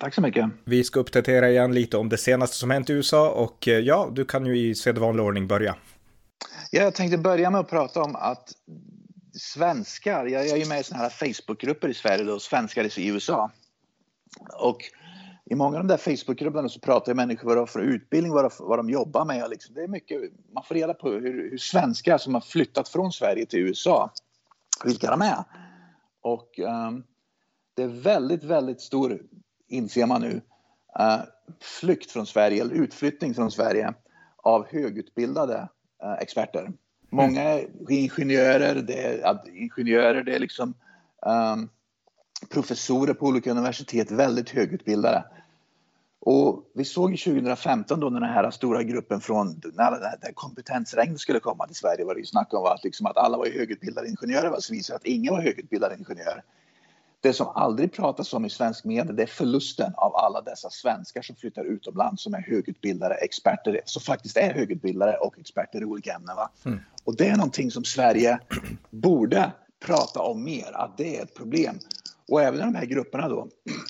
Tack så mycket. Vi ska uppdatera igen lite om det senaste som hänt i USA och eh, ja, du kan ju i sedvanlig ordning börja. Ja, jag tänkte börja med att prata om att svenskar, jag är ju med i sådana här Facebookgrupper i Sverige då, svenskar i USA. Och i många av de där Facebookgrupperna så pratar människor vad de har för utbildning, vad de, vad de jobbar med. Liksom. Det är mycket, man får reda på hur, hur svenskar som har flyttat från Sverige till USA, vilka de är. Och um, det är väldigt, väldigt stor inser man nu, uh, flykt från Sverige, eller utflyttning från Sverige av högutbildade uh, experter. Många är ingenjörer, det är ingenjörer, det är liksom um, professorer på olika universitet, väldigt högutbildade. Och vi såg 2015 då när den här stora gruppen från, när det här kompetensregnet skulle komma till Sverige var det ju snack om att, liksom att alla var högutbildade ingenjörer, så visade att ingen var högutbildad ingenjör. Det som aldrig pratas om i svensk media det är förlusten av alla dessa svenskar som flyttar utomlands som är högutbildade experter, som faktiskt är högutbildade och experter i olika ämnen. Mm. Och det är någonting som Sverige borde prata om mer, att det är ett problem. Och även i de här grupperna då,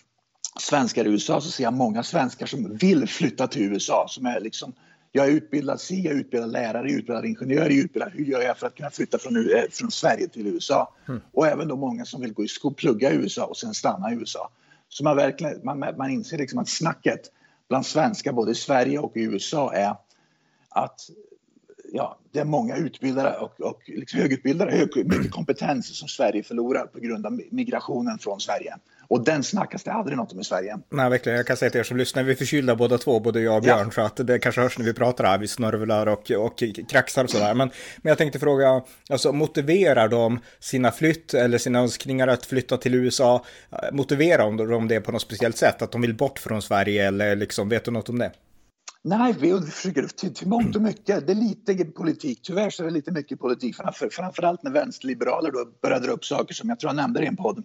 svenskar i USA, så ser jag många svenskar som vill flytta till USA, som är liksom jag är utbildad si, jag är utbildad lärare, jag är utbildad ingenjör, jag är utbildad, hur gör jag för att kunna flytta från, eh, från Sverige till USA? Mm. Och även då många som vill gå i skolan, plugga i USA och sen stanna i USA. Så man, verkligen, man, man inser liksom att snacket bland svenskar både i Sverige och i USA är att ja, det är många utbildade och, och liksom högutbildade, hög, mycket kompetens som Sverige förlorar på grund av migrationen från Sverige. Och den snackas det aldrig något om i Sverige. Nej, verkligen. Jag kan säga till er som lyssnar, vi är förkylda båda två, både jag och Björn, ja. så att det kanske hörs när vi pratar här, vi snörvlar och, och kraxar och sådär. Men, men jag tänkte fråga, alltså motiverar de sina flytt eller sina önskningar att flytta till USA, motiverar de det på något speciellt sätt? Att de vill bort från Sverige eller liksom, vet du något om det? Nej, vi försöker till, till mångt och mycket. Det är lite politik. Tyvärr så är det lite mycket politik. Framför, framförallt när vänsterliberaler då började dra upp saker som jag tror jag nämnde i en podd.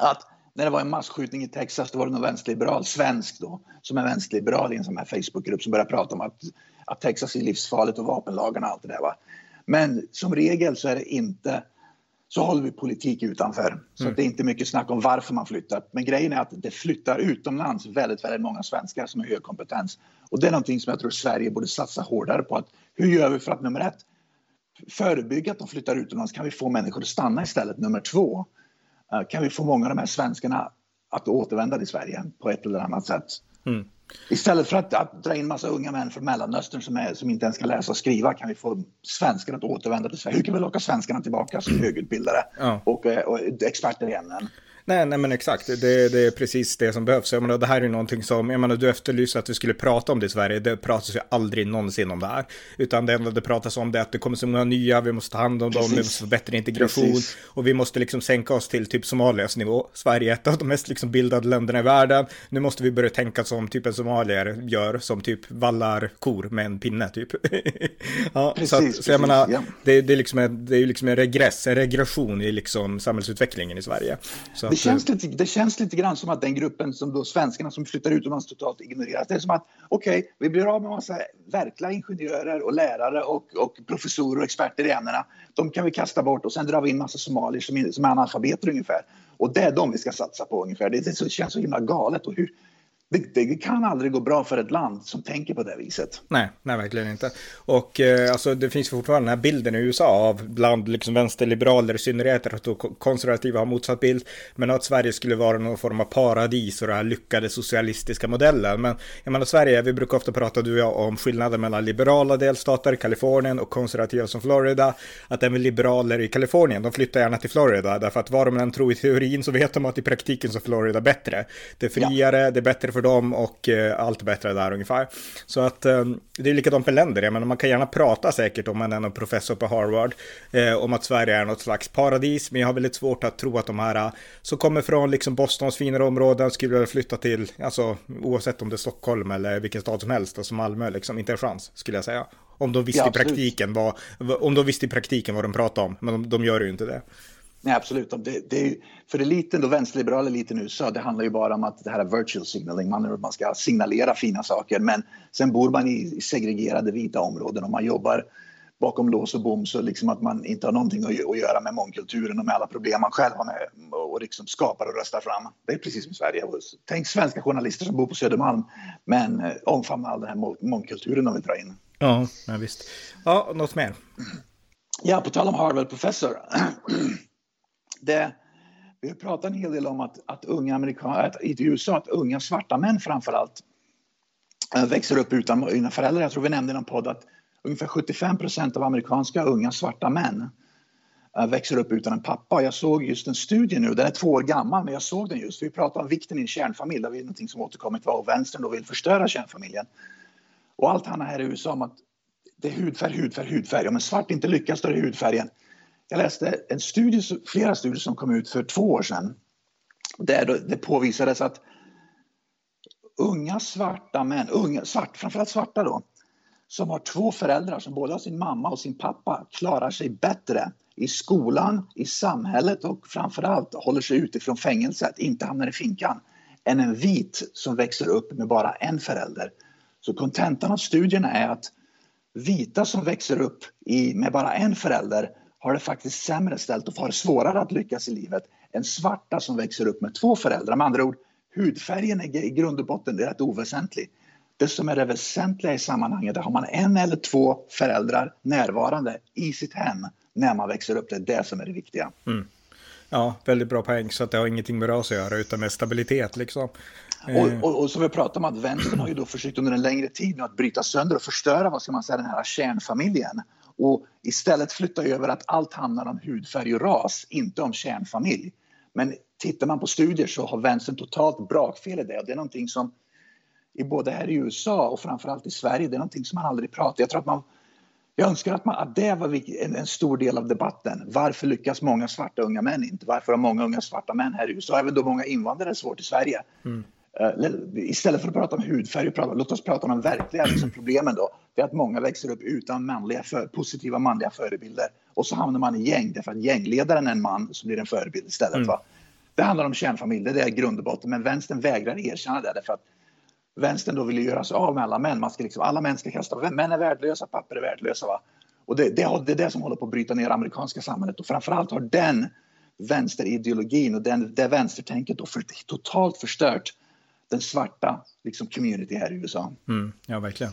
Att när det var en massskjutning i Texas då var det någon vänsterliberal, svensk då, som är vänsterliberal i en sån här Facebookgrupp som började prata om att, att Texas är livsfarligt och vapenlagarna och allt det där. Va? Men som regel så är det inte så håller vi politik utanför. Så mm. det är inte mycket snack om varför man flyttar. Men grejen är att det flyttar utomlands väldigt, väldigt många svenskar som har hög kompetens. Och det är någonting som jag tror Sverige borde satsa hårdare på. Att hur gör vi för att nummer ett, förebygga att de flyttar utomlands? Kan vi få människor att stanna istället? Nummer två, eh, kan vi få många av de här svenskarna att återvända till Sverige på ett eller annat sätt? Mm. Istället för att, att, dra in massa unga män från Mellanöstern som, är, som inte ens kan läsa och skriva kan vi få svenskar att återvända till Sverige. Hur kan vi locka svenskarna tillbaka som högutbildade ja. och, eh, och experter i ämnen? Nej, nej men exakt. Det, det är precis det som behövs. Jag menar, det här är någonting som, jag menar, du efterlyser att vi skulle prata om det i Sverige. Det pratas ju aldrig någonsin om det här. Utan det enda det pratas om det är att det kommer så många nya, vi måste ta hand om precis. dem, vi måste få bättre integration. Precis. Och vi måste liksom sänka oss till typ Somalias nivå. Sverige är ett av de mest liksom bildade länderna i världen. Nu måste vi börja tänka som typ en somalier gör, som typ vallar kor med en pinne typ. ja, precis, så, att, så jag menar, ja. det, det, är liksom en, det är liksom en regress, en regression i liksom samhällsutvecklingen i Sverige. Så det, känns lite, det känns lite grann som att den gruppen, som då svenskarna som flyttar utomlands totalt ignoreras. Det är som att okej, okay, vi blir av med en massa verkliga ingenjörer och lärare och, och professorer och experter i ämnena. De kan vi kasta bort och sen drar vi in massa somalier som, som är analfabeter ungefär. Och det är de vi ska satsa på ungefär. Det, det känns så himla galet. Och hur, det, det, kan aldrig gå bra för ett land som tänker på det viset. Nej, nej verkligen inte. Och eh, alltså, det finns fortfarande den här bilden i USA av bland liksom, vänsterliberaler i synnerhet, att konservativa har motsatt bild, men att Sverige skulle vara någon form av paradis och den här lyckade socialistiska modellen. Men jag menar Sverige, vi brukar ofta prata du och jag om skillnaden mellan liberala delstater, Kalifornien och konservativa som Florida. Att även liberaler i Kalifornien, de flyttar gärna till Florida, därför att vad de än tror i teorin så vet de att i praktiken så är Florida bättre. Det är friare, ja. det är bättre för dem och eh, allt bättre där ungefär. Så att eh, det är likadant med länder, jag menar man kan gärna prata säkert om man är någon professor på Harvard eh, om att Sverige är något slags paradis, men jag har väldigt svårt att tro att de här eh, som kommer från liksom Bostons finare områden skulle flytta till, alltså oavsett om det är Stockholm eller vilken stad som helst, alltså Malmö, liksom inte en chans skulle jag säga. Om de visste ja, i praktiken vad, om de visste i praktiken vad de pratade om, men de, de gör ju inte det. Nej, absolut. Det, det är, för eliten, då vänsterliberala eliten i USA, det handlar ju bara om att det här är virtual signaling, man, man ska signalera fina saker. Men sen bor man i segregerade vita områden och man jobbar bakom lås och bom så liksom att man inte har någonting att göra med mångkulturen och med alla problem man själv har med och liksom skapar och röstar fram. Det är precis som i Sverige. Tänk svenska journalister som bor på Södermalm men eh, omfamnar all den här mångkulturen de vill dra in. Ja, ja visst. Ja, något mer? Ja, på tal om Harvard-professor. det, vi har pratat en hel del om att, att unga amerikaner, i USA, att unga svarta män framför allt eh, växer upp utan, utan föräldrar. Jag tror vi nämnde i någon podd att ungefär 75 procent av amerikanska unga svarta män eh, växer upp utan en pappa. Jag såg just en studie nu, den är två år gammal, men jag såg den just. Vi pratade om vikten i en kärnfamilj, det är någonting som återkommit var och vänstern då vill förstöra kärnfamiljen. Och allt handlar här i USA om att det är hudfärg, hudfärg, hudfärg. Om en svart inte lyckas då är det hudfärgen. Jag läste en studie, flera studier som kom ut för två år sedan där det påvisades att unga svarta män, unga, svart, framförallt svarta då, som har två föräldrar som både har sin mamma och sin pappa klarar sig bättre i skolan, i samhället och framförallt håller sig utifrån fängelset, inte hamnar i finkan, än en vit som växer upp med bara en förälder. Så kontentan av studierna är att vita som växer upp i, med bara en förälder har det faktiskt sämre ställt och har svårare att lyckas i livet än svarta som växer upp med två föräldrar. Med andra ord, hudfärgen är i grund och botten rätt oväsentlig. Det som är det väsentliga i sammanhanget är har man en eller två föräldrar närvarande i sitt hem när man växer upp. Det är det som är det viktiga. Mm. Ja, väldigt bra poäng. Så att det har ingenting med ras att göra utan med stabilitet liksom. Och, eh. och, och som vi pratade om att vänstern har ju då försökt under en längre tid att bryta sönder och förstöra vad ska man säga, den här kärnfamiljen och istället flytta över att allt handlar om hudfärg och ras, inte om kärnfamilj. Men tittar man på studier så har vänstern totalt brakfel i det och det är någonting som i både här i USA och framförallt i Sverige, det är någonting som man aldrig pratar Jag tror att man jag önskar att, man, att det var en, en, stor del av debatten. Varför lyckas många svarta unga män inte? Varför har många unga svarta män här i USA, även då många invandrare, svårt i Sverige? Mm. Uh, istället för att prata om hudfärg, prata, låt oss prata om de verkliga liksom, problemen då. Det är att många växer upp utan manliga för, positiva manliga förebilder. Och så hamnar man i gäng, därför att gängledaren är en man som blir en förebild istället. Mm. Va? Det handlar om kärnfamilj, det är grund och botten. Men vänstern vägrar erkänna det, därför att vänstern då vill göra sig av med alla män. Man ska liksom, alla män ska kasta, män är värdelösa, papper är värdelösa. Va? Och det, det, det är det som håller på att bryta ner amerikanska samhället och framförallt har den vänsterideologin och den, det vänstertänket då för, totalt förstört den svarta liksom, community här i USA. Mm, ja, verkligen.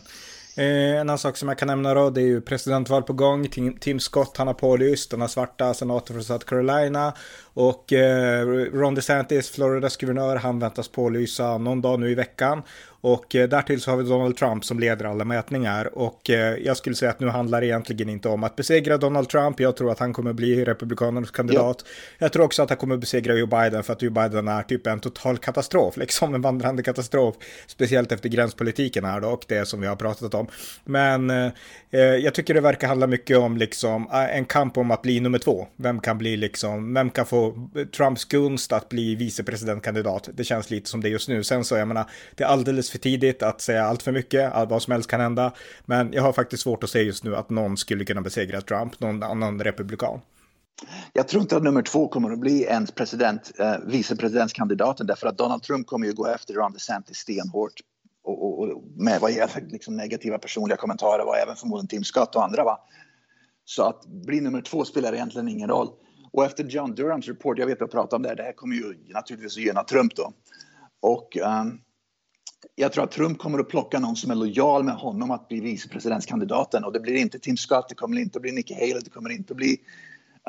Eh, en annan sak som jag kan nämna då, det är ju presidentval på gång. Tim, Tim Scott, han har pålyst, den här svarta senator från South Carolina. Och eh, Ron DeSantis, Floridas guvernör, han väntas pålysa någon dag nu i veckan. Och eh, därtill så har vi Donald Trump som leder alla mätningar. Och eh, jag skulle säga att nu handlar det egentligen inte om att besegra Donald Trump. Jag tror att han kommer bli republikanernas kandidat. Ja. Jag tror också att han kommer besegra Joe Biden för att Joe Biden är typ en total katastrof, liksom en vandrande katastrof. Speciellt efter gränspolitiken här då och det som vi har pratat om. Men eh, eh jag tycker det verkar handla mycket om liksom en kamp om att bli nummer två. Vem kan bli liksom, vem kan få Trumps gunst att bli vicepresidentkandidat? Det känns lite som det just nu. Sen så, jag menar, det är alldeles för tidigt att säga allt för mycket, vad som helst kan hända. Men jag har faktiskt svårt att se just nu att någon skulle kunna besegra Trump, någon annan republikan. Jag tror inte att nummer två kommer att bli ens president, eh, vicepresidentskandidaten därför att Donald Trump kommer ju gå efter Ron DeSantis stenhårt och, och, och med vad gäller liksom negativa personliga kommentarer och även förmodligen Tim Scott och andra. Va? Så att bli nummer två spelar egentligen ingen roll. Och efter John Durhams report, jag vet att jag pratar om det här, det här kommer ju naturligtvis att gynna Trump då. Och um, jag tror att Trump kommer att plocka någon som är lojal med honom att bli vicepresidentskandidaten och det blir inte Tim Scott, det kommer inte att bli Nikki Haley, det kommer inte att bli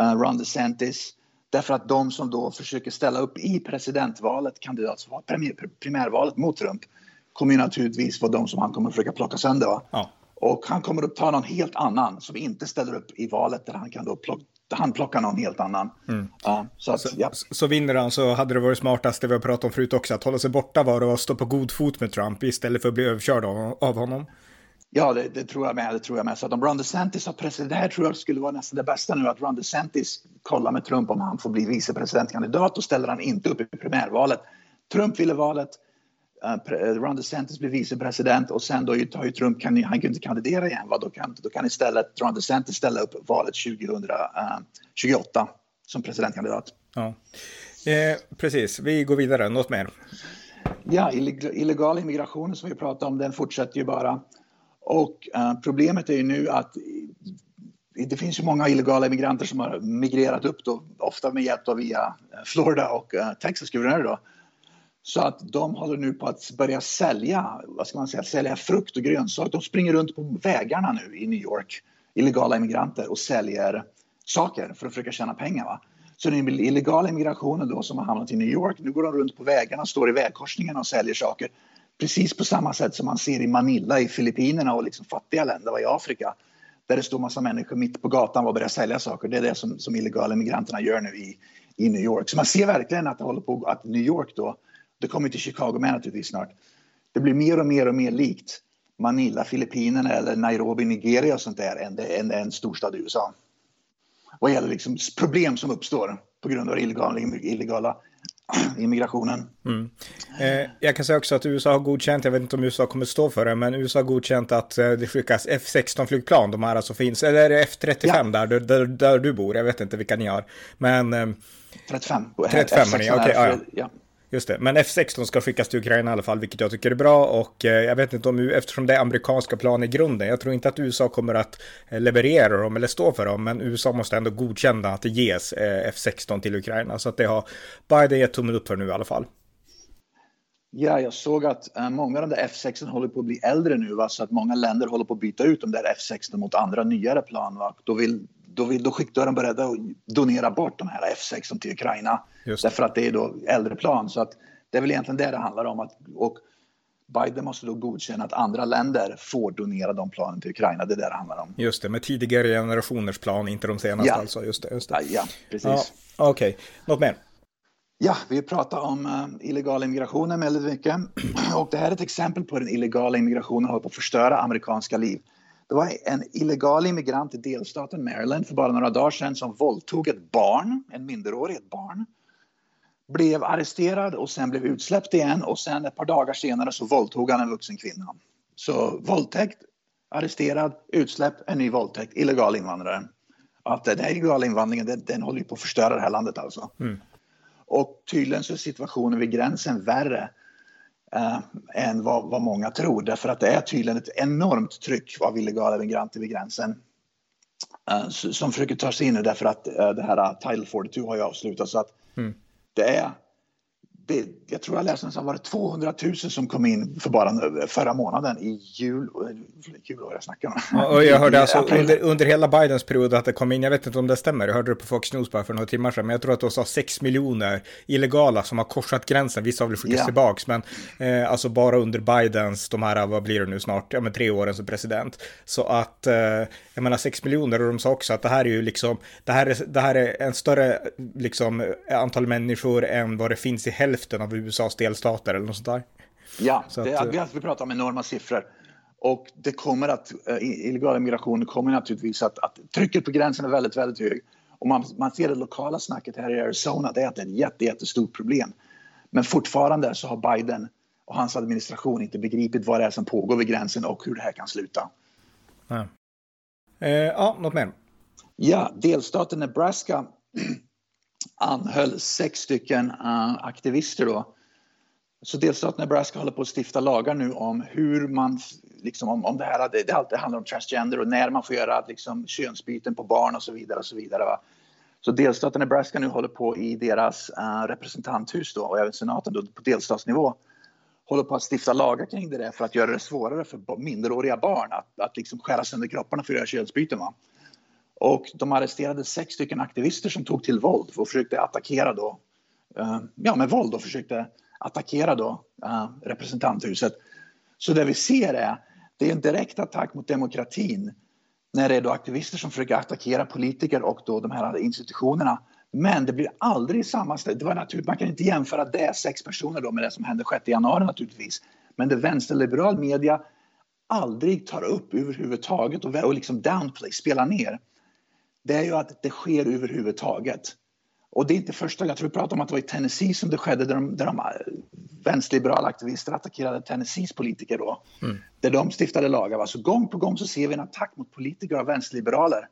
uh, Ron DeSantis. Därför att de som då försöker ställa upp i presidentvalet, kandidatsvalet, primärvalet mot Trump kommer ju naturligtvis vara de som han kommer att försöka plocka sönder. Ja. Och han kommer att ta någon helt annan som inte ställer upp i valet där han kan då plocka, han plockar någon helt annan. Mm. Ja, så, att, så, ja. så vinner han så hade det varit smartast det vi har pratat om förut också, att hålla sig borta var och stå på god fot med Trump istället för att bli överkörd av, av honom. Ja, det, det, tror jag med. Det tror jag med. Så att om Ron DeSantis har president, det här tror jag skulle vara nästan det bästa nu, att Ron DeSantis kollar med Trump om han får bli vicepresidentkandidat och ställer han inte upp i primärvalet. Trump ville valet, Ron DeSantis blir vicepresident och sen då har ju Trump, kan, han kan inte kandidera igen, va? Då, kan, då kan istället Ron DeSantis ställa upp valet 2028 uh, som presidentkandidat. Ja. Eh, precis, vi går vidare, något mer? Ja, illegal immigration som vi pratade om, den fortsätter ju bara. Och uh, problemet är ju nu att det finns ju många illegala immigranter som har migrerat upp då, ofta med hjälp av via eh, Florida och uh, Texas guvernörer då. Så att de håller nu på att börja sälja, vad ska man säga, sälja frukt och grönsaker. De springer runt på vägarna nu i New York, illegala immigranter, och säljer saker för att försöka tjäna pengar. Va? Så den illegala immigrationen då som har hamnat i New York, nu går de runt på vägarna, står i vägkorsningarna och säljer saker precis på samma sätt som man ser i Manila i Filippinerna och liksom fattiga länder i Afrika. Där det står massa människor mitt på gatan och börjar sälja saker. Det är det som, som illegala immigranterna gör nu i, i New York. Så man ser verkligen att det håller på att New York då, det kommer till Chicago med naturligtvis snart. Det blir mer och mer och mer likt Manila, Filippinerna eller Nairobi, Nigeria och sånt där än, än en storstad i USA. Vad gäller liksom problem som uppstår på grund av illegala, illegala immigrationen. Mm. Eh, jag kan säga också att USA har godkänt, jag vet inte om USA kommer stå för det, men USA har godkänt att eh, det skickas F-16-flygplan, de här alltså finns, eller är det F-35 ja. där, där, där, du bor, jag vet inte vilka ni har. Men... Eh, 35. 35 har ni, okej. Okay, ja. Just det, men F16 ska skickas till Ukraina i alla fall, vilket jag tycker är bra. Och eh, jag vet inte om, eftersom det är amerikanska plan i grunden, jag tror inte att USA kommer att eh, leverera dem eller stå för dem, men USA måste ändå godkänna att det ges eh, F16 till Ukraina. Så att det har Biden gett tummen upp för nu i alla fall. Ja, jag såg att äh, många av de där F16 håller på att bli äldre nu, va? så att många länder håller på att byta ut de där F16 mot andra nyare plan. Va? Då vill då, vill, då, skick, då är de beredda att donera bort de här F16 till Ukraina. Därför att det är då äldre plan. Så att det är väl egentligen det det handlar om. Att, och Biden måste då godkänna att andra länder får donera de planen till Ukraina. Det är det det handlar om. Just det, med tidigare generationers plan, inte de senaste ja. alltså. Just det, just det. Ja, precis. Ja, Okej, okay. något mer? Ja, vi pratar om uh, illegal immigration väldigt mycket. Och det här är ett exempel på hur den illegala immigrationen håller på att förstöra amerikanska liv. Det var en illegal immigrant i delstaten Maryland för bara några dagar sedan som våldtog ett barn, en minderårig, ett barn. Blev arresterad och sen blev utsläppt igen och sen ett par dagar senare så våldtog han en vuxen kvinna. Så våldtäkt, arresterad, utsläpp, en ny våldtäkt, illegal invandrare. Att den här illegala invandringen den, den håller ju på att förstöra det här landet alltså. Mm. Och tydligen så är situationen vid gränsen värre eh, än vad, vad, många tror. Därför att det är tydligen ett enormt tryck av illegala migranter vid gränsen eh, som försöker ta sig in därför att eh, det här Title 42 har ju avslutats. Så att mm. det är det, jag tror jag läste att det var 200 000 som kom in för bara förra månaden i jul. Jul jag snackar om. och jag hörde alltså under, under hela Bidens period att det kom in, jag vet inte om det stämmer, jag hörde det på Fox News bara för några timmar sedan, men jag tror att de sa 6 miljoner illegala som har korsat gränsen, vissa har väl skickats yeah. tillbaks, men eh, alltså bara under Bidens, de här, vad blir det nu snart, ja men tre åren som president. Så att, eh, jag menar 6 miljoner och de sa också att det här är ju liksom, det här är, det här är en större liksom antal människor än vad det finns i hälften hälften av USAs delstater eller något sånt där. Ja, Så det, att, vi, vi pratar om enorma siffror. Och det kommer att, uh, illegal immigration kommer naturligtvis att, att trycket på gränsen är väldigt, väldigt hög. Och man, man ser det lokala snacket här i Arizona, det är att det är ett jätte, jättestort problem. Men fortfarande så har Biden och hans administration inte begripit vad det är som pågår vid gränsen och hur det här kan sluta. Ja, eh, ja något mer? Ja, delstaten Nebraska anhöll sex stycken uh, aktivister då. Så delstaten Nebraska håller på att stifta lagar nu om hur man, liksom om, om det här, det, det alltid handlar om transgender och när man får göra liksom, könsbyten på barn och så vidare och så vidare. Va? Så delstaten Nebraska nu håller på i deras uh, representanthus då och även senaten då på delstatsnivå håller på att stifta lagar kring det där för att göra det svårare för minderåriga barn att, att liksom skära sönder kropparna för att göra könsbyten. Va? Och de arresterade sex stycken aktivister som tog till våld och försökte attackera då, eh, ja med våld och försökte attackera då eh, representanthuset. Så det vi ser är, det är en direkt attack mot demokratin när det är då aktivister som försöker attackera politiker och då de här institutionerna. Men det blir aldrig samma ställe. Det var naturligt, man kan inte jämföra det sex personer då med det som hände 6 januari naturligtvis. Men det vänsterliberal media aldrig tar upp överhuvudtaget och, och liksom downplay, spelar ner. Det är ju att det sker överhuvudtaget. Och det är inte första jag tror vi pratade om att det var i Tennessee som det skedde där de, där de eh, vänsterliberala aktivister attackerade Tennessees politiker då. Mm. Där de stiftade lagar. Alltså gång på gång så ser vi en attack mot politiker av vänsterliberaler.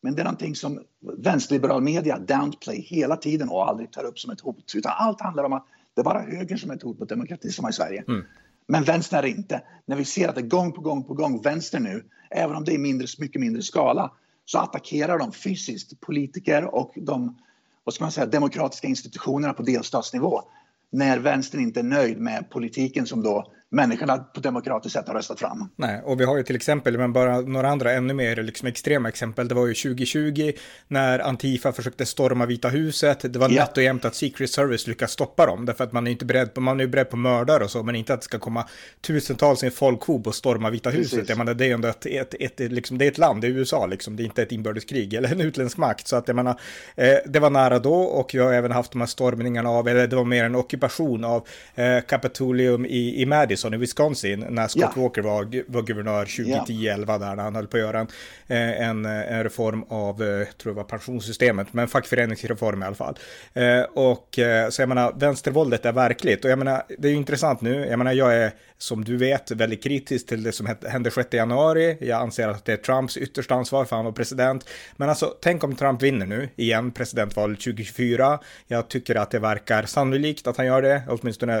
Men det är någonting som vänsterliberal media downplay hela tiden och aldrig tar upp som ett hot. Utan allt handlar om att det är bara högern som är ett hot mot demokrati som i Sverige. Mm. Men vänstern är inte. När vi ser att det gång på gång på gång vänster nu, även om det är mindre, mycket mindre skala, så attackerar de fysiskt politiker och de vad ska man säga, demokratiska institutionerna på delstatsnivå när vänstern inte är nöjd med politiken som då människorna på demokratiskt sätt har röstat fram. Nej, och vi har ju till exempel, men bara några andra ännu mer liksom extrema exempel. Det var ju 2020 när Antifa försökte storma Vita huset. Det var ja. nätt och jämnt att Secret Service lyckas stoppa dem, därför att man är inte beredd på, man är beredd på mördare och så, men inte att det ska komma tusentals i en folkhob och storma Vita Precis. huset. Jag menar, det är ändå ett, ett, ett, ett, liksom, det är ett land, det är USA liksom, det är inte ett inbördeskrig eller en utländsk makt. Så att jag menar, eh, det var nära då och vi har även haft de här stormningarna av, eller det var mer en ockupation av eh, Capitolium i, i Madison Madison i Wisconsin när Scott ja. Walker var, var guvernör 2010-11 där när han höll på att göra en, eh, en, en reform av, eh, tror jag var pensionssystemet, men fackföreningsreform i alla fall. Eh, och så jag menar, vänstervåldet är verkligt och jag menar, det är ju intressant nu, jag menar, jag är som du vet, väldigt kritisk till det som hände 6 januari. Jag anser att det är Trumps yttersta ansvar för han var president. Men alltså, tänk om Trump vinner nu igen presidentvalet 2024. Jag tycker att det verkar sannolikt att han gör det, åtminstone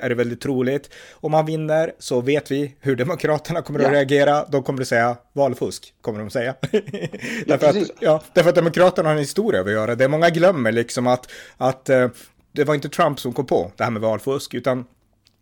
är det väldigt troligt. Om han vinner så vet vi hur Demokraterna kommer att ja. reagera. De kommer att säga valfusk, kommer de att säga. därför, att, ja, därför att Demokraterna har en historia att göra. Det är många glömmer liksom att, att eh, det var inte Trump som kom på det här med valfusk, utan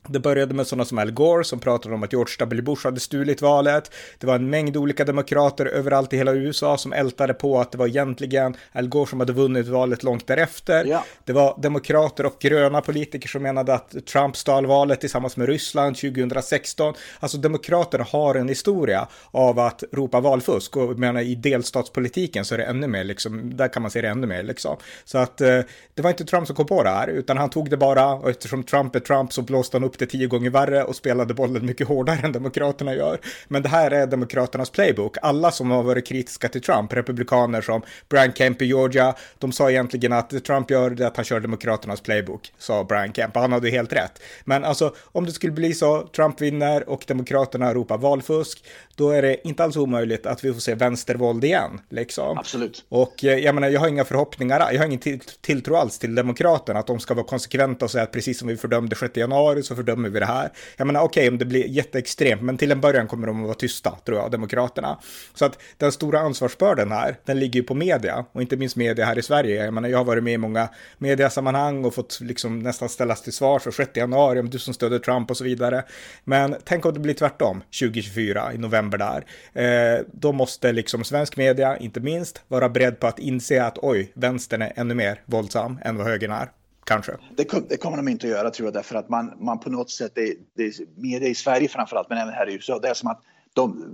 det började med sådana som Al Gore som pratade om att George W. Bush hade stulit valet. Det var en mängd olika demokrater överallt i hela USA som ältade på att det var egentligen Al Gore som hade vunnit valet långt därefter. Ja. Det var demokrater och gröna politiker som menade att Trump stal valet tillsammans med Ryssland 2016. Alltså demokraterna har en historia av att ropa valfusk och menar i delstatspolitiken så är det ännu mer liksom, där kan man se det ännu mer liksom. Så att eh, det var inte Trump som kom på det här utan han tog det bara och eftersom Trump är Trump så blåste han upp det tio gånger värre och spelade bollen mycket hårdare än Demokraterna gör. Men det här är Demokraternas playbook. Alla som har varit kritiska till Trump, republikaner som Brian Kemp i Georgia, de sa egentligen att det Trump gör det att han kör Demokraternas playbook, sa Brian Kemp. Han hade helt rätt. Men alltså, om det skulle bli så, Trump vinner och Demokraterna ropar valfusk, då är det inte alls omöjligt att vi får se vänstervåld igen. Liksom. Absolut. Och eh, jag menar, jag har inga förhoppningar, jag har ingen till, tilltro alls till Demokraterna, att de ska vara konsekventa och säga att precis som vi fördömde 6 januari så fördömer vi det här. Jag menar, okej, okay, om det blir jätteextremt, men till en början kommer de att vara tysta, tror jag, Demokraterna. Så att den stora ansvarsbörden här, den ligger ju på media, och inte minst media här i Sverige. Jag menar, jag har varit med i många mediasammanhang och fått liksom nästan ställas till svar för 6 januari, om du som stöder Trump och så vidare. Men tänk om det blir tvärtom 2024 i november där. Eh, då måste liksom svensk media, inte minst, vara beredd på att inse att oj, vänstern är ännu mer våldsam än vad högern är. Kanske. Det, det, kommer de inte att göra tror jag därför att man, man på något sätt, det, det, media i Sverige framförallt men även här i USA, det är som att de,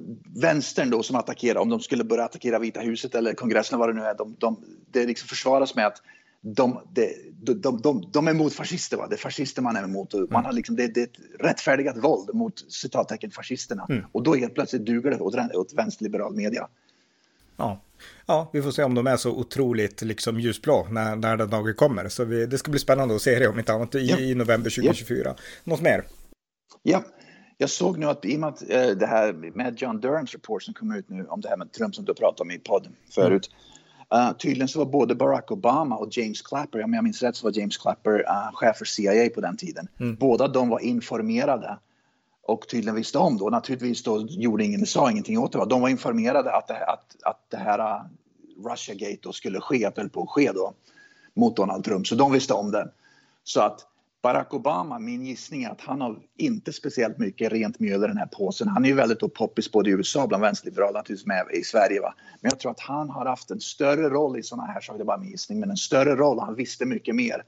vänstern då som attackerar, om de skulle börja attackera Vita huset eller kongressen vad det nu är, de, de, det liksom försvaras med att de, de, de, de, är emot fascister, va? det är fascister man är emot. Man mm. har liksom, det, det är ett rättfärdigat våld mot citattecken fascisterna. Mm. Och då helt plötsligt duger det åt, åt vänsterliberal media. Ja. ja, vi får se om de är så otroligt liksom ljusblå när, när den dagen kommer. Så vi, det ska bli spännande att se det om inte annat i, ja. i november 2024. Ja. Något mer? Ja, jag såg nu att i och med att äh, det här med John Durhams rapport som kom ut nu om det här med Trump som du pratade om i podden förut. Mm. Uh, tydligen så var både Barack Obama och James Clapper, om jag minns rätt så var James Clapper uh, chef för CIA på den tiden. Mm. Båda de var informerade och tydligen visste om då. Naturligtvis då gjorde ingen, sa ingenting åt det. De var informerade att det, att, att det här äh, Russiagate då skulle ske, att det höll på att ske då mot Donald Trump. Så de visste om det. Så att Barack Obama, min gissning är att han har inte speciellt mycket rent mjöl i den här påsen. Han är ju väldigt poppis både i USA bland vänsterliberaler naturligtvis med i Sverige. Va? Men jag tror att han har haft en större roll i sådana här saker, det är bara min gissning, men en större roll, han visste mycket mer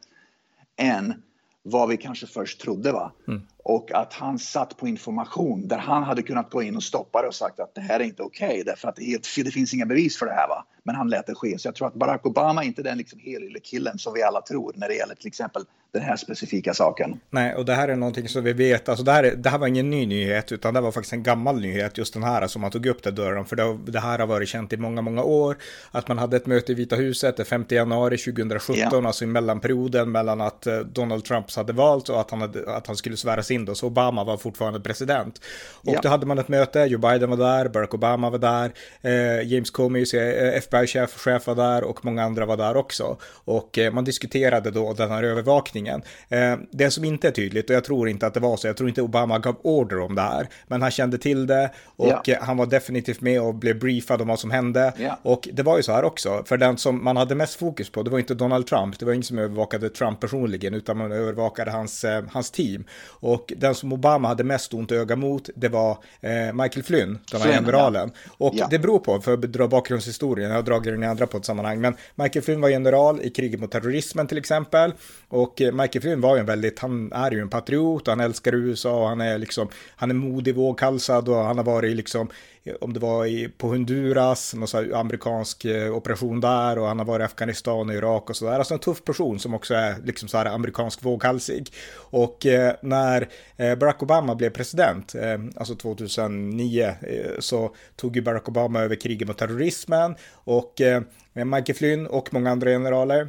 än vad vi kanske först trodde. Va? Mm och att han satt på information där han hade kunnat gå in och stoppa det och sagt att det här är inte okej okay, därför att det, helt, det finns inga bevis för det här. Va? Men han lät det ske. Så jag tror att Barack Obama är inte den liksom helylle killen som vi alla tror när det gäller till exempel den här specifika saken. Nej, och det här är någonting som vi vet, alltså det här, är, det här var ingen ny nyhet, utan det var faktiskt en gammal nyhet, just den här som man tog upp där dörren, för det, det här har varit känt i många, många år, att man hade ett möte i Vita huset den 5 januari 2017, ja. alltså i mellanperioden mellan att eh, Donald Trump hade valt och att han, hade, att han skulle sväras in då, så Obama var fortfarande president. Och ja. då hade man ett möte, Joe Biden var där, Barack Obama var där, eh, James Comey, eh, FBI-chef chef var där och många andra var där också. Och eh, man diskuterade då den här övervakningen. Eh, det som inte är tydligt, och jag tror inte att det var så, jag tror inte Obama gav order om det här, men han kände till det och ja. han var definitivt med och blev briefad om vad som hände. Ja. Och det var ju så här också, för den som man hade mest fokus på, det var inte Donald Trump, det var ingen som övervakade Trump personligen, utan man övervakade hans, eh, hans team. Och den som Obama hade mest ont öga mot, det var eh, Michael Flynn, den här generalen. Ja. Och det beror på, för att dra bakgrundshistorien, jag har dragit den i andra på ett sammanhang, men Michael Flynn var general i kriget mot terrorismen till exempel. Och Michael Flynn var ju en väldigt, han är ju en patriot, han älskar USA, och han är liksom, han är modig, våghalsad och han har varit liksom, om det var i, på Honduras, någon sån amerikansk eh, operation där och han har varit i Afghanistan och Irak och sådär. Alltså en tuff person som också är liksom så här amerikansk våghalsig. Och eh, när eh, Barack Obama blev president, eh, alltså 2009, eh, så tog ju Barack Obama över kriget mot terrorismen och eh, Michael Flynn och många andra generaler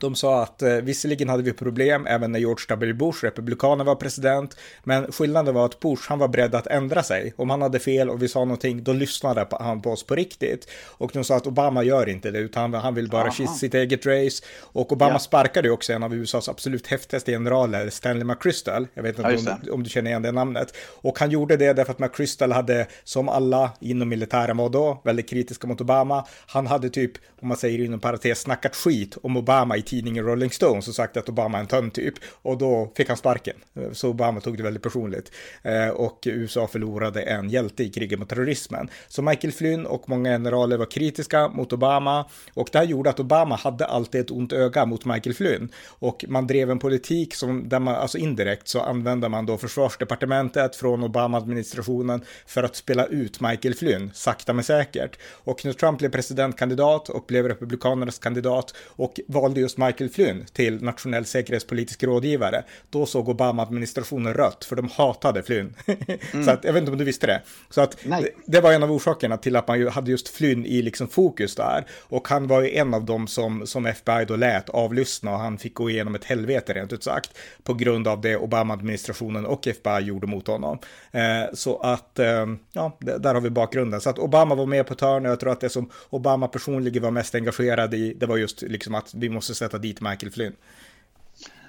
de sa att eh, visserligen hade vi problem även när George W. Bush, republikanen, var president, men skillnaden var att Bush, han var beredd att ändra sig. Om han hade fel och vi sa någonting, då lyssnade han på oss på riktigt. Och de sa att Obama gör inte det, utan han vill bara Aha. sitt eget race. Och Obama ja. sparkade också en av USAs absolut häftigaste generaler, Stanley McChrystal. Jag vet inte ja, om, om, du känner igen det namnet. Och han gjorde det därför att McChrystal hade, som alla inom militären var då, väldigt kritiska mot Obama. Han hade typ, om man säger inom parentes, snackat skit om Obama i tidningen Rolling Stones och sagt att Obama är en tönt typ. Och då fick han sparken. Så Obama tog det väldigt personligt. Eh, och USA förlorade en hjälte i kriget mot terrorismen. Så Michael Flynn och många generaler var kritiska mot Obama. Och det här gjorde att Obama hade alltid ett ont öga mot Michael Flynn. Och man drev en politik som, där man, alltså indirekt så använde man då försvarsdepartementet från Obama-administrationen för att spela ut Michael Flynn, sakta men säkert. Och när Trump blev presidentkandidat och blev republikanernas kandidat och valde just Michael Flynn till nationell säkerhetspolitisk rådgivare, då såg Obama-administrationen rött, för de hatade Flynn. Mm. så att, jag vet inte om du visste det. Så att det, det, var en av orsakerna till att man ju hade just Flynn i liksom fokus där. Och han var ju en av dem som, som FBI då lät avlyssna och han fick gå igenom ett helvete rent ut sagt på grund av det Obama-administrationen och FBI gjorde mot honom. Eh, så att, eh, ja, där har vi bakgrunden. Så att Obama var med på ett hörn och jag tror att det som Obama personligen var mest engagerad i, det var just liksom att vi måste sätta dit Michael Flynn.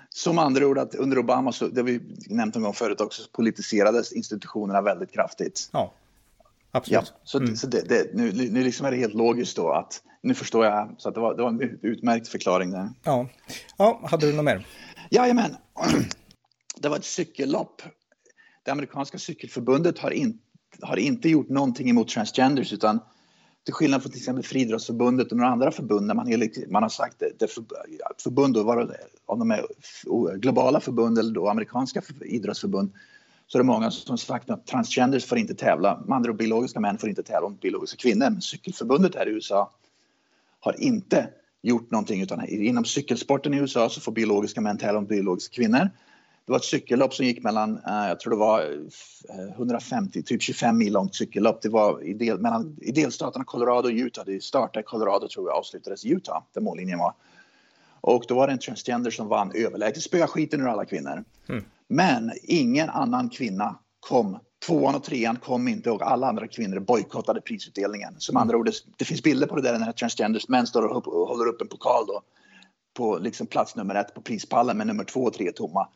Som andra ord att under Obama, så, det har vi nämnt en gång förut också, politiserades institutionerna väldigt kraftigt. Ja, absolut. Ja, så, mm. så det, det, nu, nu liksom är det helt logiskt då att, nu förstår jag, så att det var, det var en utmärkt förklaring där. Ja, ja hade du något mer? Jajamän. Det var ett cykellopp. Det amerikanska cykelförbundet har, in, har inte gjort någonting emot transgenders utan till skillnad från till exempel Friidrottsförbundet och några andra förbund där man, är, man har sagt det, det för, förbund, då, om de är globala förbund eller då amerikanska idrottsförbund, så är det många som sagt att transgenders får inte tävla, med andra biologiska män får inte tävla mot biologiska kvinnor. Men cykelförbundet här i USA har inte gjort någonting utan inom cykelsporten i USA så får biologiska män tävla mot biologiska kvinnor. Det var ett cykellopp som gick mellan, eh, jag tror det var 150, eh, typ 25 mil långt cykellopp. Det var i, del, mellan, i delstaterna Colorado och Utah. Det startade i Colorado tror jag avslutades i Utah, där mållinjen var. Och då var det en transgender som vann överlägset, spöade skiten ur alla kvinnor. Mm. Men ingen annan kvinna kom. Tvåan och trean kom inte och alla andra kvinnor bojkottade prisutdelningen. Som mm. andra ord, det finns bilder på det där när transgenders män står och håller upp en pokal då på liksom plats nummer ett på prispallen med nummer två och tre tomma.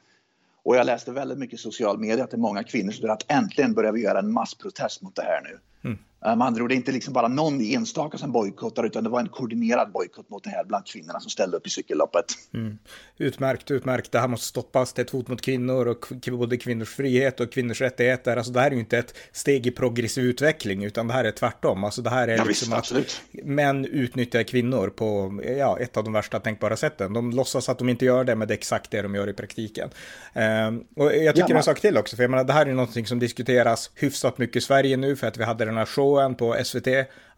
Och jag läste väldigt mycket i social media att det är många kvinnor som säger att äntligen börjar vi göra en massprotest mot det här nu. Mm. Eh, med andra ord, det är inte liksom bara någon enstaka som bojkottar utan det var en koordinerad bojkott mot det här bland kvinnorna som ställde upp i cykelloppet. Mm. Utmärkt, utmärkt. Det här måste stoppas. Det är ett hot mot kvinnor och både kvinnors frihet och kvinnors rättigheter. Alltså det här är ju inte ett steg i progressiv utveckling utan det här är tvärtom. Alltså det här är ja, liksom visst, absolut. att män utnyttjar kvinnor på ja, ett av de värsta tänkbara sätten. De låtsas att de inte gör det men det är exakt det de gör i praktiken. Um, och jag tycker ja, man... en sak till också, för jag menar det här är någonting som diskuteras hyfsat mycket i Sverige nu för att vi hade den här showen på SVT,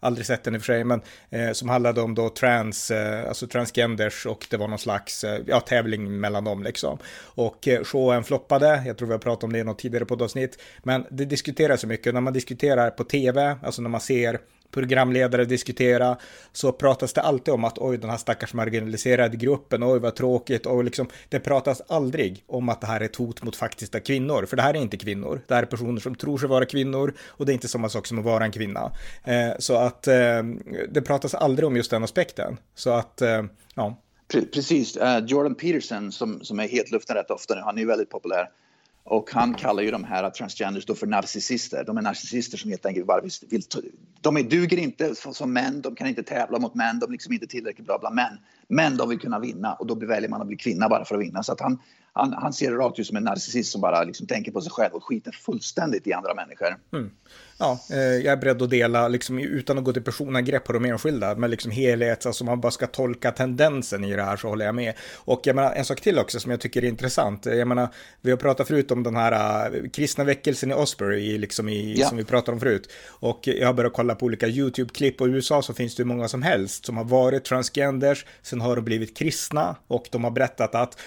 aldrig sett den i och för sig, men eh, som handlade om då trans, eh, alltså transgenders och det var någon slags eh, ja, tävling mellan dem liksom. Och eh, showen floppade, jag tror vi har pratat om det i något tidigare poddavsnitt, men det diskuteras så mycket, när man diskuterar på tv, alltså när man ser programledare diskutera så pratas det alltid om att oj den här stackars marginaliserade gruppen, oj vad tråkigt och liksom det pratas aldrig om att det här är ett hot mot faktiska kvinnor, för det här är inte kvinnor, det här är personer som tror sig vara kvinnor och det är inte samma sak som att vara en kvinna. Eh, så att eh, det pratas aldrig om just den aspekten. Så att, eh, ja. Precis, uh, Jordan Peterson som, som är helt luften rätt ofta nu, han är ju väldigt populär. Och han kallar ju de här transgenders då för narcissister. De är narcissister som helt enkelt bara vill... vill de är, duger inte som män, de kan inte tävla mot män, de är liksom inte tillräckligt bra bland män. Men de vill kunna vinna och då väljer man att bli kvinna bara för att vinna. Så att han, han, han ser det rakt ut som en narcissist som bara liksom tänker på sig själv och skiter fullständigt i andra människor. Mm ja, eh, jag är beredd att dela, liksom, utan att gå till personangrepp på de enskilda, men liksom helhet, alltså man bara ska tolka tendensen i det här så håller jag med. Och jag menar, en sak till också som jag tycker är intressant, jag menar, vi har pratat förut om den här uh, kristna väckelsen i Osbury, liksom i, ja. som vi pratade om förut. Och jag har börjat kolla på olika YouTube-klipp och i USA så finns det hur många som helst som har varit transgenders, sen har blivit kristna och de har berättat att,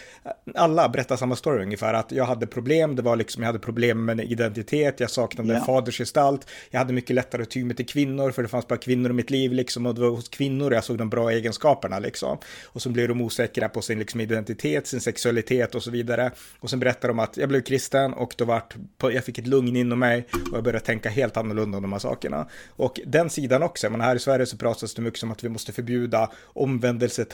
alla berättar samma story ungefär, att jag hade problem, det var liksom, jag hade problem med identitet, jag saknade ja. fadersgestalt. Jag hade mycket lättare att ty mig till kvinnor för det fanns bara kvinnor i mitt liv liksom och det var hos kvinnor jag såg de bra egenskaperna liksom. Och så blev de osäkra på sin liksom, identitet, sin sexualitet och så vidare. Och sen berättade de att jag blev kristen och då vart, jag fick ett lugn inom mig och jag började tänka helt annorlunda om de här sakerna. Och den sidan också, men här i Sverige så pratas det mycket om att vi måste förbjuda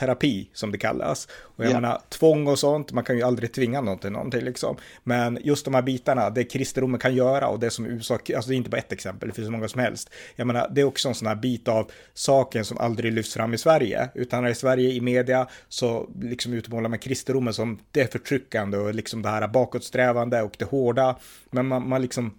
omvändelseterapi som det kallas. Och jag yeah. menar, tvång och sånt, man kan ju aldrig tvinga någon till någonting liksom. Men just de här bitarna, det kristendomen kan göra och det som USA, alltså det är inte bara ett exempel, det finns så många som helst. Jag menar, det är också en sån här bit av saken som aldrig lyfts fram i Sverige, utan i Sverige i media så liksom utmålar man kristendomen som det förtryckande och liksom det här bakåtsträvande och det hårda, men man, man liksom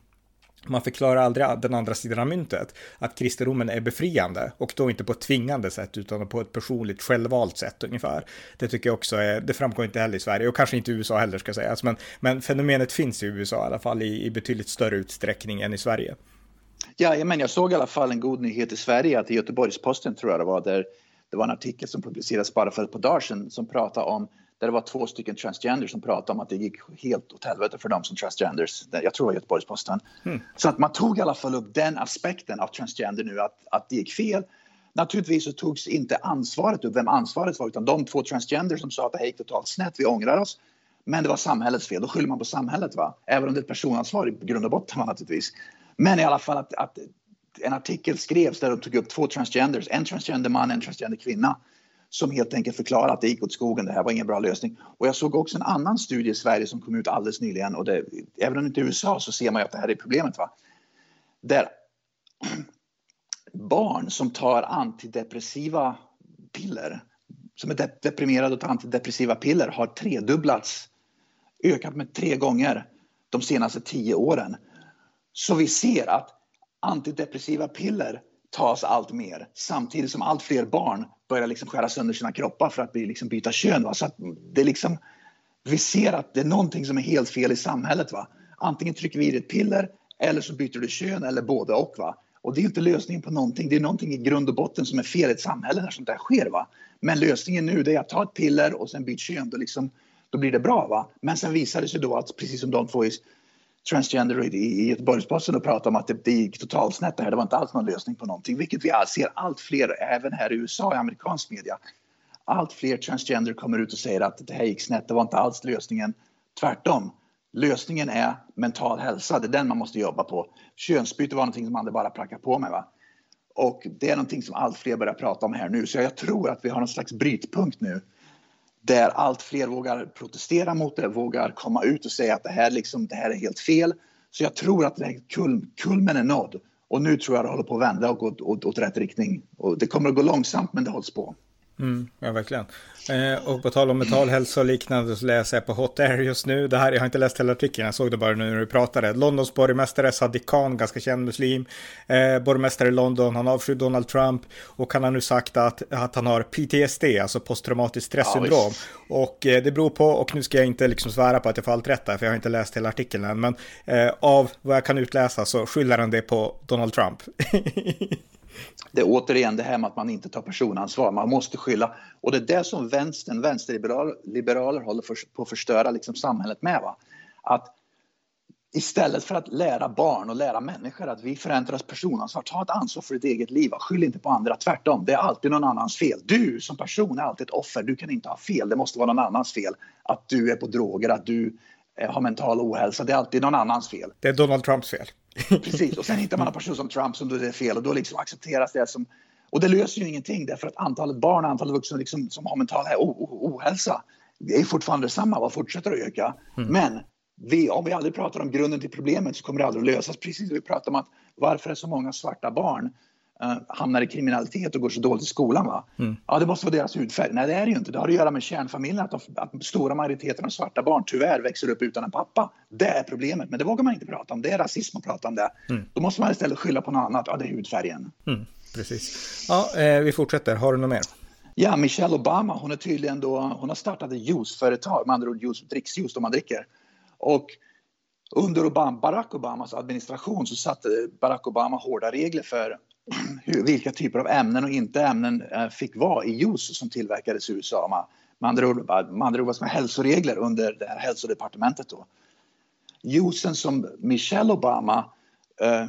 man förklarar aldrig den andra sidan av myntet, att kristendomen är befriande och då inte på ett tvingande sätt utan på ett personligt självvalt sätt ungefär. Det tycker jag också är, det framgår inte heller i Sverige och kanske inte i USA heller ska sägas, men, men fenomenet finns i USA i alla fall i, i betydligt större utsträckning än i Sverige. Ja, men jag såg i alla fall en god nyhet i Sverige att i Göteborgs-Posten tror jag det var där det var en artikel som publicerades bara för ett par dagar sedan som pratade om där det var två stycken transgenders som pratade om att det gick helt åt helvete för dem som transgenders. Jag tror det var Göteborgs-Posten. Mm. Så att man tog i alla fall upp den aspekten av transgender nu att, att det gick fel. Naturligtvis så togs inte ansvaret upp, vem ansvaret var, utan de två transgenders som sa att det gick totalt snett, vi ångrar oss. Men det var samhällets fel, då skyller man på samhället va. Även om det är ett personansvar i grund och botten va, naturligtvis. Men i alla fall att, att en artikel skrevs där de tog upp två transgenders, en transgender man, en transgender kvinna som helt enkelt förklarade att det gick åt skogen, det här var ingen bra lösning. Och jag såg också en annan studie i Sverige som kom ut alldeles nyligen och det, även om det inte är USA så ser man ju att det här är problemet. Va? Där barn som tar antidepressiva piller, som är deprimerade och tar antidepressiva piller har tredubblats, ökat med tre gånger de senaste tio åren. Så vi ser att antidepressiva piller tas allt mer samtidigt som allt fler barn börjar liksom skära sönder sina kroppar för att bli, liksom byta kön. Va? Så det är liksom, vi ser att det är någonting som är helt fel i samhället. Va? Antingen trycker vi i ett piller eller så byter du kön eller både och. Va? Och det är inte lösningen på någonting. Det är någonting i grund och botten som är fel i ett samhälle när sånt där sker. Va? Men lösningen nu är att ta ett piller och sen byta kön. Då, liksom, då blir det bra. Va? Men sen visar det sig då att precis som de två transgender i Göteborgs-Posten och pratade om att det, det gick totalt snett det här. Det var inte alls någon lösning på någonting, vilket vi ser allt fler, även här i USA i amerikansk media. Allt fler transgender kommer ut och säger att det här gick snett, det var inte alls lösningen. Tvärtom, lösningen är mental hälsa, det är den man måste jobba på. Könsbyte var någonting som man bara prackade på med. Va? Och det är någonting som allt fler börjar prata om här nu, så jag tror att vi har någon slags brytpunkt nu där allt fler vågar protestera mot det, vågar komma ut och säga att det här, liksom, det här är helt fel. Så jag tror att det kul, kulmen är nådd Och nu tror jag det håller på att vända och gå åt, åt, åt rätt riktning. Och det kommer att gå långsamt, men det hålls på. Mm, ja, verkligen. Eh, och på tal om mentalhälsa och liknande så läser jag på Hot Air just nu. Det här, jag har inte läst hela artikeln, jag såg det bara nu när du pratade. Londons borgmästare Sadiq Khan, ganska känd muslim, eh, borgmästare i London, han avskyr Donald Trump och han har nu sagt att, att han har PTSD, alltså posttraumatiskt stresssyndrom. Ja, och eh, det beror på, och nu ska jag inte liksom svära på att jag får allt rätt där, för jag har inte läst hela artikeln än, men eh, av vad jag kan utläsa så skyller han det på Donald Trump. det är återigen det här med att man inte tar personansvar. Man måste skylla. Och det är det som vänstern, vänsterliberaler håller för, på att förstöra liksom samhället med. Va? Att istället för att lära barn och lära människor att vi förändras personansvar, ta ett ansvar för ditt eget liv. Va? Skyll inte på andra, tvärtom. Det är alltid någon annans fel. Du som person är alltid ett offer. Du kan inte ha fel. Det måste vara någon annans fel. Att du är på droger, att du eh, har mental ohälsa. Det är alltid någon annans fel. Det är Donald Trumps fel. Precis, och sen hittar man en person som Trump som då det är fel och då liksom accepteras det som... Och det löser ju ingenting därför att antalet barn och antalet vuxna liksom, som har mental ohälsa är fortfarande detsamma och fortsätter att öka. Mm. Men vi, om vi aldrig pratar om grunden till problemet så kommer det aldrig att lösas. Precis som vi pratar om att varför är så många svarta barn uh, hamnar i kriminalitet och går så dåligt i skolan. Va? Mm. Ja, det måste vara deras hudfärg. Nej, det är det ju inte. Det har att göra med kärnfamiljen, att, de, att stora majoriteten av svarta barn tyvärr växer upp utan en pappa. Det är problemet, men det vågar man inte prata om. Det är rasism att prata om det. Mm. Då måste man istället skylla på något annat. Ja, det är hudfärgen. Mm, precis. Ja, eh, vi fortsätter. Har du något mer? Ja, Michelle Obama, hon är tydligen då, hon har startat ett juiceföretag, med andra ord juice, dricksjuice då man dricker. Och under Obama, Barack Obamas administration så satte Barack Obama hårda regler för hur, vilka typer av ämnen och inte ämnen eh, fick vara i juice som tillverkades i USA. Med andra ord, med andra ord vad hälsoregler under det här hälsodepartementet. Då. Juicen som Michelle Obama äh,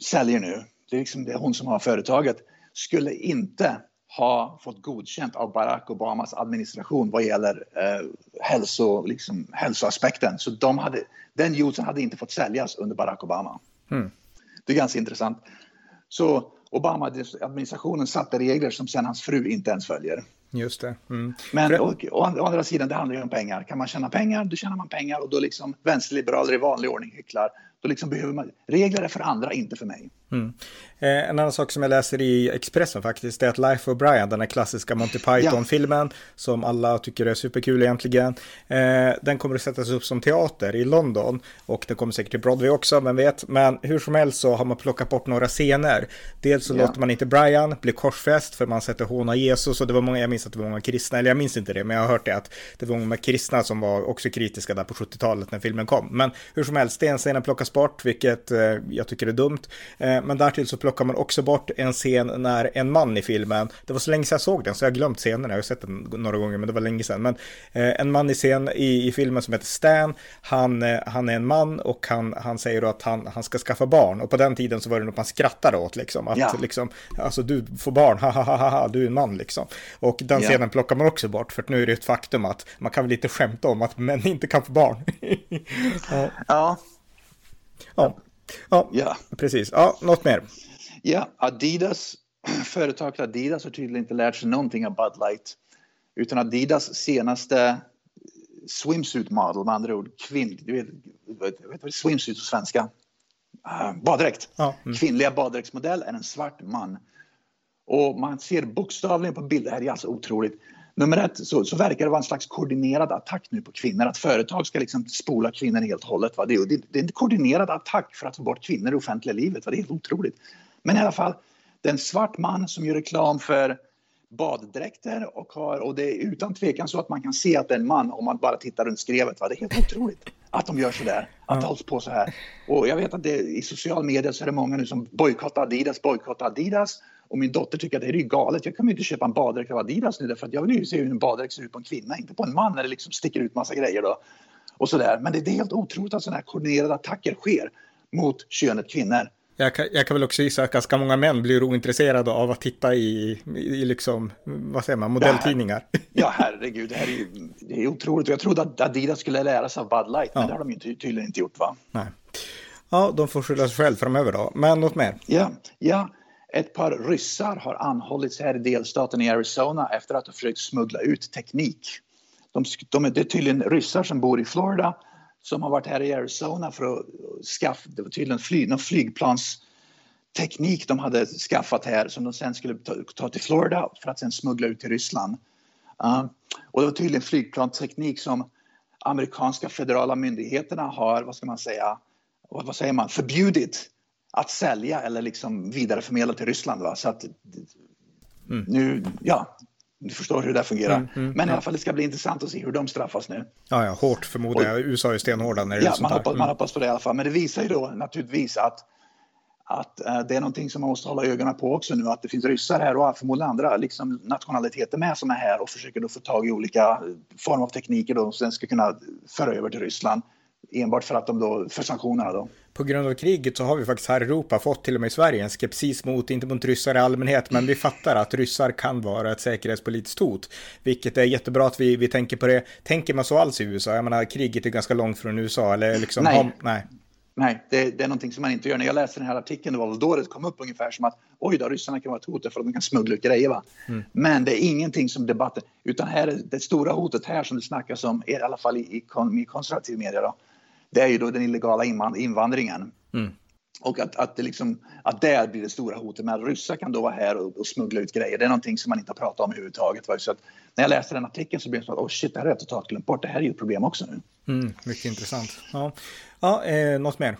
säljer nu, det är, liksom, det är hon som har företaget, skulle inte ha fått godkänt av Barack Obamas administration vad gäller eh, hälso, liksom, hälsoaspekten. Så de hade, den juicen hade inte fått säljas under Barack Obama. Mm. Det är ganska intressant. Så Obama-administrationen satte regler som sen hans fru inte ens följer. Just det. Mm. Men å, å, andra sidan, det handlar ju om pengar. Kan man tjäna pengar, då tjänar man pengar och då liksom vänsterliberaler i vanlig ordning hycklar. Då liksom behöver man, regler är för andra, inte för mig. Mm. Eh, en annan sak som jag läser i Expressen faktiskt är att Life of Brian, den här klassiska Monty Python-filmen ja. som alla tycker är superkul egentligen, eh, den kommer att sättas upp som teater i London och den kommer säkert till Broadway också, vem vet. Men hur som helst så har man plockat bort några scener. Dels så ja. låter man inte Brian bli korsfäst för man sätter håna Jesus och det var många, jag minns att det var många kristna, eller jag minns inte det, men jag har hört det att det var många kristna som var också kritiska där på 70-talet när filmen kom. Men hur som helst, den scenen plockas bort, vilket eh, jag tycker är dumt. Eh, men därtill så plockar man också bort en scen när en man i filmen, det var så länge sedan jag såg den så jag har glömt scenen, jag har sett den några gånger men det var länge sedan. Men eh, en man i scen i, i filmen som heter Stan, han, han är en man och han, han säger då att han, han ska skaffa barn och på den tiden så var det något man skrattade åt liksom. Att ja. liksom, alltså du får barn, ha ha ha ha, du är en man liksom. Och den scenen ja. plockar man också bort för nu är det ett faktum att man kan väl lite skämta om att män inte kan få barn. ja. ja. Ja. Ja, ja, precis. Ja, något mer? Ja, Adidas, företaget Adidas har tydligen inte lärt sig någonting av Bud Light. Utan Adidas senaste swimsuit model, med andra ord, kvinn, du vet, vet, vet vad swimsuit på svenska? Uh, baddräkt. Ja, mm. Kvinnliga baddräktsmodell är en svart man. Och man ser bokstavligen på bilder, det här är alltså otroligt. Nummer ett så, så verkar det vara en slags koordinerad attack nu på kvinnor. Att företag ska liksom spola kvinnor helt och hållet. Va? Det, är, det, det är en koordinerad attack för att få bort kvinnor i offentliga livet. Va? Det är helt otroligt. Men i alla fall, det är en svart man som gör reklam för baddräkter och, har, och det är utan tvekan så att man kan se att det är en man om man bara tittar runt skrevet. Va? Det är helt otroligt att de gör så där, att det hålls på så här. Och jag vet att det, i social media så är det många nu som bojkottar Adidas, bojkottar Adidas. Och min dotter tycker att det är ju galet. Jag kan ju inte köpa en baddräkt av Adidas nu därför att jag vill ju se hur en baddräkt ser ut på en kvinna, inte på en man när det liksom sticker ut massa grejer då. Och så där. Men det är helt otroligt att sådana här koordinerade attacker sker mot könet kvinnor. Jag kan, jag kan, väl också gissa att ganska många män blir ointresserade av att titta i, i liksom, vad säger man, modelltidningar. Ja, ja herregud, det här är ju det är otroligt. Jag trodde att Adidas skulle lära sig av Bud Light, ja. men det har de ju tydligen inte gjort va? Nej. Ja, de får skylla sig själv framöver då. Men något mer? Ja, ja. Ett par ryssar har anhållits här i delstaten i Arizona efter att ha försökt smuggla ut teknik. De, de, det är tydligen ryssar som bor i Florida som har varit här i Arizona för att skaffa, det var tydligen fly, någon flygplans teknik de hade skaffat här som de sen skulle ta, ta till Florida för att sen smuggla ut till Ryssland. Uh, och det var tydligen flygplansteknik som amerikanska federala myndigheterna har, vad ska man säga, vad, vad säger man, förbjudit att sälja eller liksom vidareförmedla till Ryssland. Va? Så att mm. nu, ja, du förstår hur det där fungerar. Mm, mm, Men i alla fall, det ska bli intressant att se hur de straffas nu. Ja, ja hårt förmodar jag. USA är stenhårda när det ja, man hoppas, man mm. hoppas på det i alla fall. Men det visar ju då naturligtvis att, att uh, det är någonting som man måste hålla ögonen på också nu. Att det finns ryssar här och förmodligen andra liksom nationaliteter med som är här och försöker då få tag i olika former av tekniker då, som sen ska kunna föra över till Ryssland enbart för att de då, för sanktionerna då. På grund av kriget så har vi faktiskt här i Europa fått till och med i Sverige en skepsis mot, inte mot ryssar i allmänhet, men vi fattar att ryssar kan vara ett säkerhetspolitiskt hot. Vilket är jättebra att vi, vi tänker på det. Tänker man så alls i USA? Jag menar, kriget är ganska långt från USA, eller liksom... Nej. Har, nej. Nej, det, det, är någonting som man inte gör. När jag läste den här artikeln, det var då det kom upp ungefär som att oj då, ryssarna kan vara ett hot för att de kan smuggla ut grejer. Va? Mm. Men det är ingenting som debatten, utan här är det stora hotet här som det snackas om, i alla fall i, i, i konservativ media då, det är ju då den illegala invandringen. Mm. Och att, att, det liksom, att där blir det stora hotet. Men ryssar kan då vara här och, och smuggla ut grejer. Det är någonting som man inte har pratat om överhuvudtaget. Så att när jag läste den artikeln så blev det så att oh shit, det här har jag totalt glömt bort. Det här är ju ett problem också nu. Mm, mycket intressant. Ja, ja eh, något mer?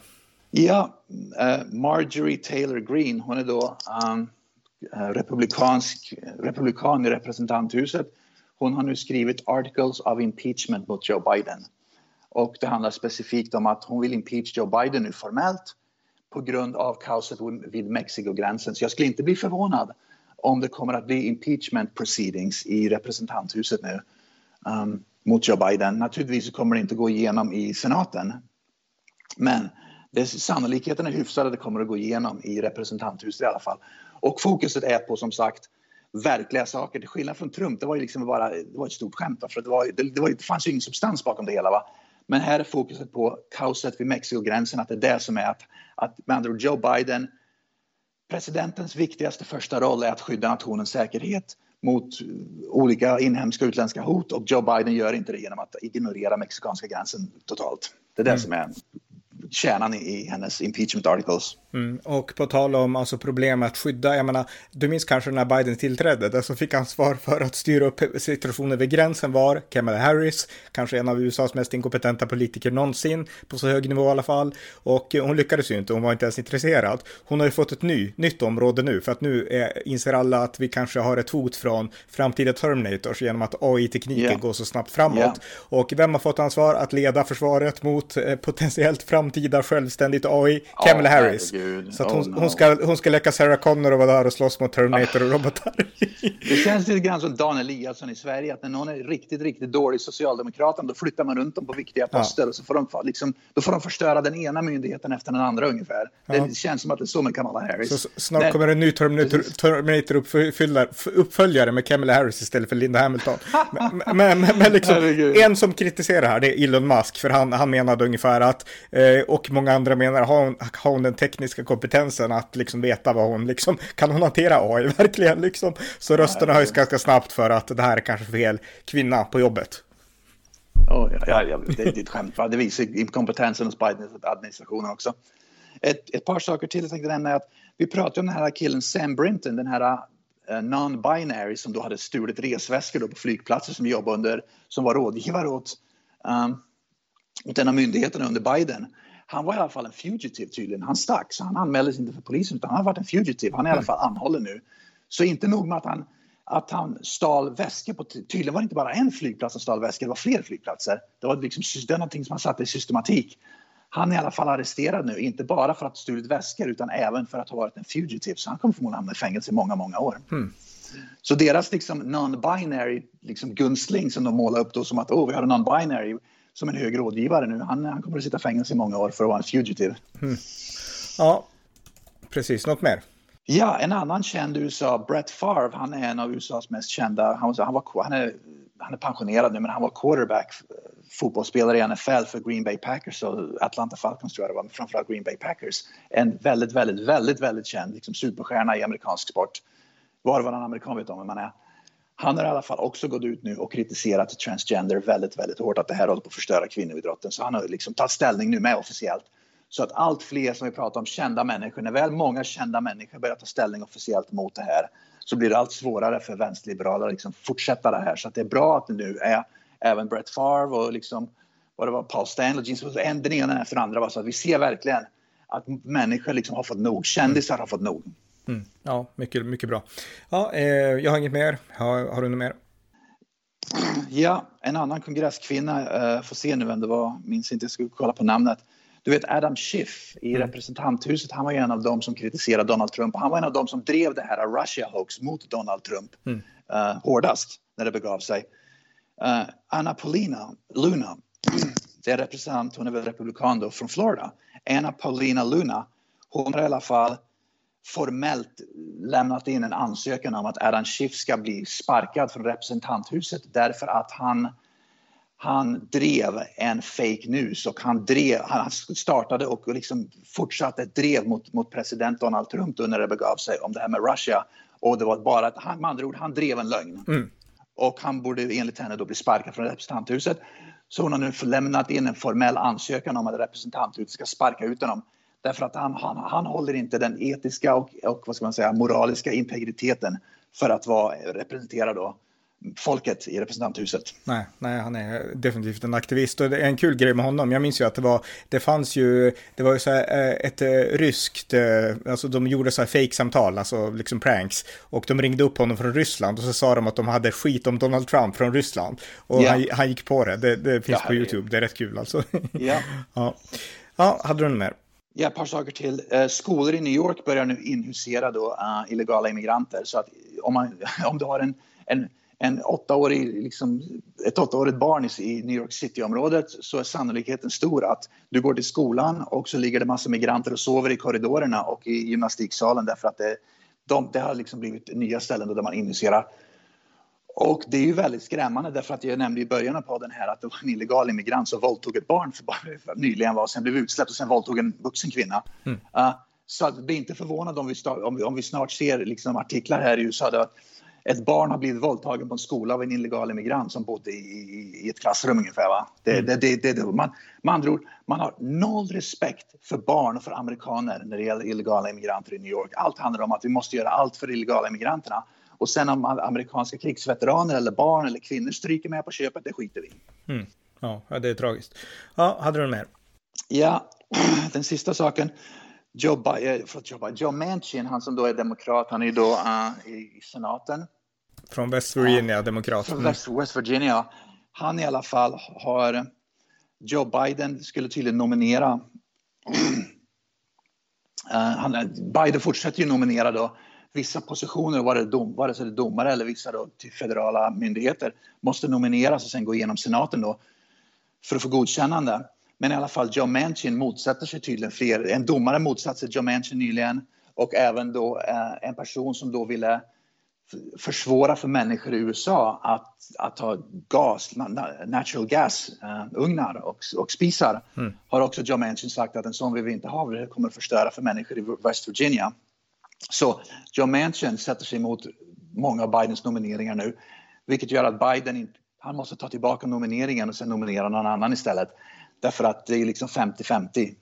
Ja, uh, Marjorie Taylor Greene, hon är då um, republikansk, republikan i representanthuset. Hon har nu skrivit articles of impeachment mot Joe Biden. Och det handlar specifikt om att hon vill impeach Joe Biden nu formellt på grund av kaoset vid Mexikogränsen. Så jag skulle inte bli förvånad om det kommer att bli impeachment proceedings i representanthuset nu um, mot Joe Biden. Naturligtvis kommer det inte gå igenom i senaten. Men det, sannolikheten är hyfsad att det kommer att gå igenom i representanthuset i alla fall. Och fokuset är på som sagt verkliga saker. Till skillnad från Trump, det var ju liksom bara det var ett stort skämt. För det, var, det, det, var, det fanns ju ingen substans bakom det hela. Va? Men här är fokuset på kaoset vid Mexikogränsen, att det är det som är att, att med andra ord Joe Biden, presidentens viktigaste första roll är att skydda nationens säkerhet mot olika inhemska och utländska hot och Joe Biden gör inte det genom att ignorera mexikanska gränsen totalt. Det är det mm. som är kärnan i hennes impeachment articles. Mm, och på tal om alltså, problem att skydda, jag menar, du minns kanske när Biden tillträdde, det som fick ansvar för att styra upp situationen vid gränsen var Kamala Harris, kanske en av USAs mest inkompetenta politiker någonsin, på så hög nivå i alla fall. Och hon lyckades ju inte, hon var inte ens intresserad. Hon har ju fått ett ny, nytt område nu, för att nu är, inser alla att vi kanske har ett hot från framtida Terminators genom att AI-tekniken yeah. går så snabbt framåt. Yeah. Och vem har fått ansvar att leda försvaret mot eh, potentiellt framtida självständigt AI? Kamala oh, Harris. Gud. Så att hon, oh, no. hon, ska, hon ska leka Sarah Connor och vara där och slåss mot Terminator och robotar. det känns lite grann som Dan Eliasson i Sverige, att när någon är riktigt, riktigt dålig socialdemokrat, då flyttar man runt dem på viktiga poster ja. och så får de, liksom, då får de förstöra den ena myndigheten efter den andra ungefär. Ja. Det känns som att det är så med Kamala Harris. Så snart Nej. kommer en ny Terminator-uppföljare med Kamala Harris istället för Linda Hamilton. men, men, men, men liksom, en som kritiserar här, det är Elon Musk, för han, han menade ungefär att, eh, och många andra menar, har hon, har hon den tekniska kompetensen att liksom veta vad hon liksom, kan hon hantera AI verkligen liksom? Så rösterna höjs ganska snabbt för att det här är kanske fel kvinna på jobbet. Oh, ja, ja, det, det är ett skämt, va? det visar inkompetensen hos Biden-administrationen också. Ett, ett, par saker till jag tänkte nämna är att vi pratade om den här killen Sam Brinton, den här eh, non-binary som då hade stulit resväskor då på flygplatser som jobbade under, som var rådgivare åt, um, åt en av myndigheterna under Biden. Han var i alla fall en fugitive tydligen. Han stack, så han anmäldes inte för polisen utan han har varit en fugitive. Han är i alla mm. fall anhållen nu. Så inte nog med att han, att han stal väskor på... Tydligen var det inte bara en flygplats som stal väskor, det var fler flygplatser. Det var liksom, det är någonting som han satte i systematik. Han är i alla fall arresterad nu, inte bara för att ha stulit väskor utan även för att ha varit en fugitive. Så han kommer förmodligen hamna i fängelse i många, många år. Mm. Så deras liksom non-binary liksom gunstling som de målar upp då som att oh, vi har en non-binary som en hög rådgivare nu. Han, han kommer att sitta i fängelse i många år för att vara en fugitive. Mm. Ja, precis. Något mer? Ja, en annan känd USA, Brett Favre, han är en av USAs mest kända. Han, han, var, han, är, han är pensionerad nu, men han var quarterback, fotbollsspelare i NFL för Green Bay Packers och Atlanta Falcons tror jag det var, men framförallt Green Bay Packers. En väldigt, väldigt, väldigt, väldigt känd liksom superstjärna i amerikansk sport. Var och varannan amerikan vet om vem man är. Han har i alla fall också gått ut nu och kritiserat transgender väldigt, väldigt hårt, att det här håller på att förstöra kvinnoidrotten. Så han har liksom tagit ställning nu med officiellt. Så att allt fler som vi pratar om, kända människor, när väl många kända människor börjar ta ställning officiellt mot det här så blir det allt svårare för vänsterliberaler att liksom fortsätta det här. Så att det är bra att det nu är även Brett Favre och liksom, vad det var, Paul Stanley, Jesus, en den ena efter den andra. Så att vi ser verkligen att människor liksom har fått nog, kändisar har fått nog. Mm. Ja, mycket, mycket bra. Ja, eh, jag har inget mer. Har, har du något mer? Ja, en annan kongresskvinna, eh, får se nu vem det var, minns inte, jag ska kolla på namnet. Du vet Adam Schiff i mm. representanthuset, han var ju en av dem som kritiserade Donald Trump. Han var en av dem som drev det här Russia hoax mot Donald Trump mm. uh, hårdast när det begav sig. Uh, Anna Paulina Luna, det är representant, hon är väl republikan då, från Florida. Anna Paulina Luna, hon har i alla fall formellt lämnat in en ansökan om att Adam Schiff ska bli sparkad från representanthuset därför att han han drev en fake news och han, drev, han startade och liksom fortsatte ett drev mot, mot president Donald Trump när det begav sig om det här med Russia. Och det var bara att han, med andra ord, han drev en lögn. Mm. Och han borde enligt henne då bli sparkad från representanthuset. Så hon har nu lämnat in en formell ansökan om att representanthuset ska sparka ut honom. Därför att han, han, han håller inte den etiska och, och vad ska man säga, moraliska integriteten för att vara, representera då folket i representanthuset. Nej, nej, han är definitivt en aktivist och det är en kul grej med honom. Jag minns ju att det var, det fanns ju, det var ju så här eh, ett eh, ryskt, eh, alltså de gjorde så här fake-samtal, alltså liksom pranks. Och de ringde upp honom från Ryssland och så sa de att de hade skit om Donald Trump från Ryssland. Och yeah. han, han, gick på det, det, det finns ja, på YouTube, det är rätt kul alltså. Yeah. ja. Ja, hade du något mer? Ja, ett par saker till. Eh, skolor i New York börjar nu inhusera då, uh, illegala immigranter. Så att om, man, om du har en, en en åttaårig, liksom, ett åttaårigt barn i New York City-området så är sannolikheten stor att du går till skolan och så ligger det massor migranter och sover i korridorerna och i gymnastiksalen därför att det, de, det har liksom blivit nya ställen där man injicerar. Och det är ju väldigt skrämmande därför att jag nämnde i början av podden här att det var en illegal immigrant som våldtog ett barn för, för nyligen var, sen blev utsläppt och sen våldtog en vuxen kvinna. Mm. Uh, så bli inte förvånad om vi, om vi, om vi snart ser liksom artiklar här i USA där ett barn har blivit våldtagen på en skola av en illegal immigrant som bodde i, i, i ett klassrum ungefär. Va? Det, mm. det, det, det, man, med andra ord, man har noll respekt för barn och för amerikaner när det gäller illegala immigranter i New York. Allt handlar om att vi måste göra allt för illegala immigranterna. Och sen om amerikanska krigsveteraner eller barn eller kvinnor stryker med på köpet, det skiter vi. Mm. Ja, det är tragiskt. Ja, hade du mer? Ja, den sista saken. Joe, Biden, Joe, Joe Manchin, han som då är demokrat, han är då uh, i senaten. Från West Virginia, uh, demokrat. Från West, West, Virginia. Han i alla fall har, Joe Biden skulle tydligen nominera, uh, han, Biden fortsätter ju nominera då vissa positioner, vare, dom, vare sig det är domare eller vissa då till federala myndigheter, måste nomineras och sen gå igenom senaten då för att få godkännande. Men i alla fall, Joe Manchin motsätter sig tydligen fler. En domare motsatte sig Joe Manchin nyligen och även då eh, en person som då ville försvåra för människor i USA att, att ha gas, natural gas, uh, ugnar och, och spisar. Mm. Har också Joe Manchin sagt att en sån vill vi inte ha, det kommer att förstöra för människor i West Virginia. Så Joe Manchin sätter sig emot många av Bidens nomineringar nu, vilket gör att Biden han måste ta tillbaka nomineringen och sen nominera någon annan istället. Därför att det är liksom 50-50 uh,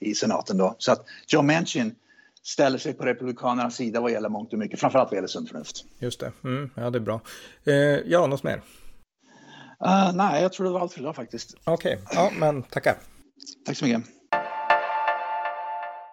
i senaten då. Så att Joe Manchin ställer sig på Republikanernas sida vad gäller mångt och mycket, framförallt vad gäller sunt förnuft. Just det, mm, ja det är bra. Eh, ja, något mer? Uh, nej, jag tror det var allt för idag faktiskt. Okej, okay. ja men tackar. Tack så mycket.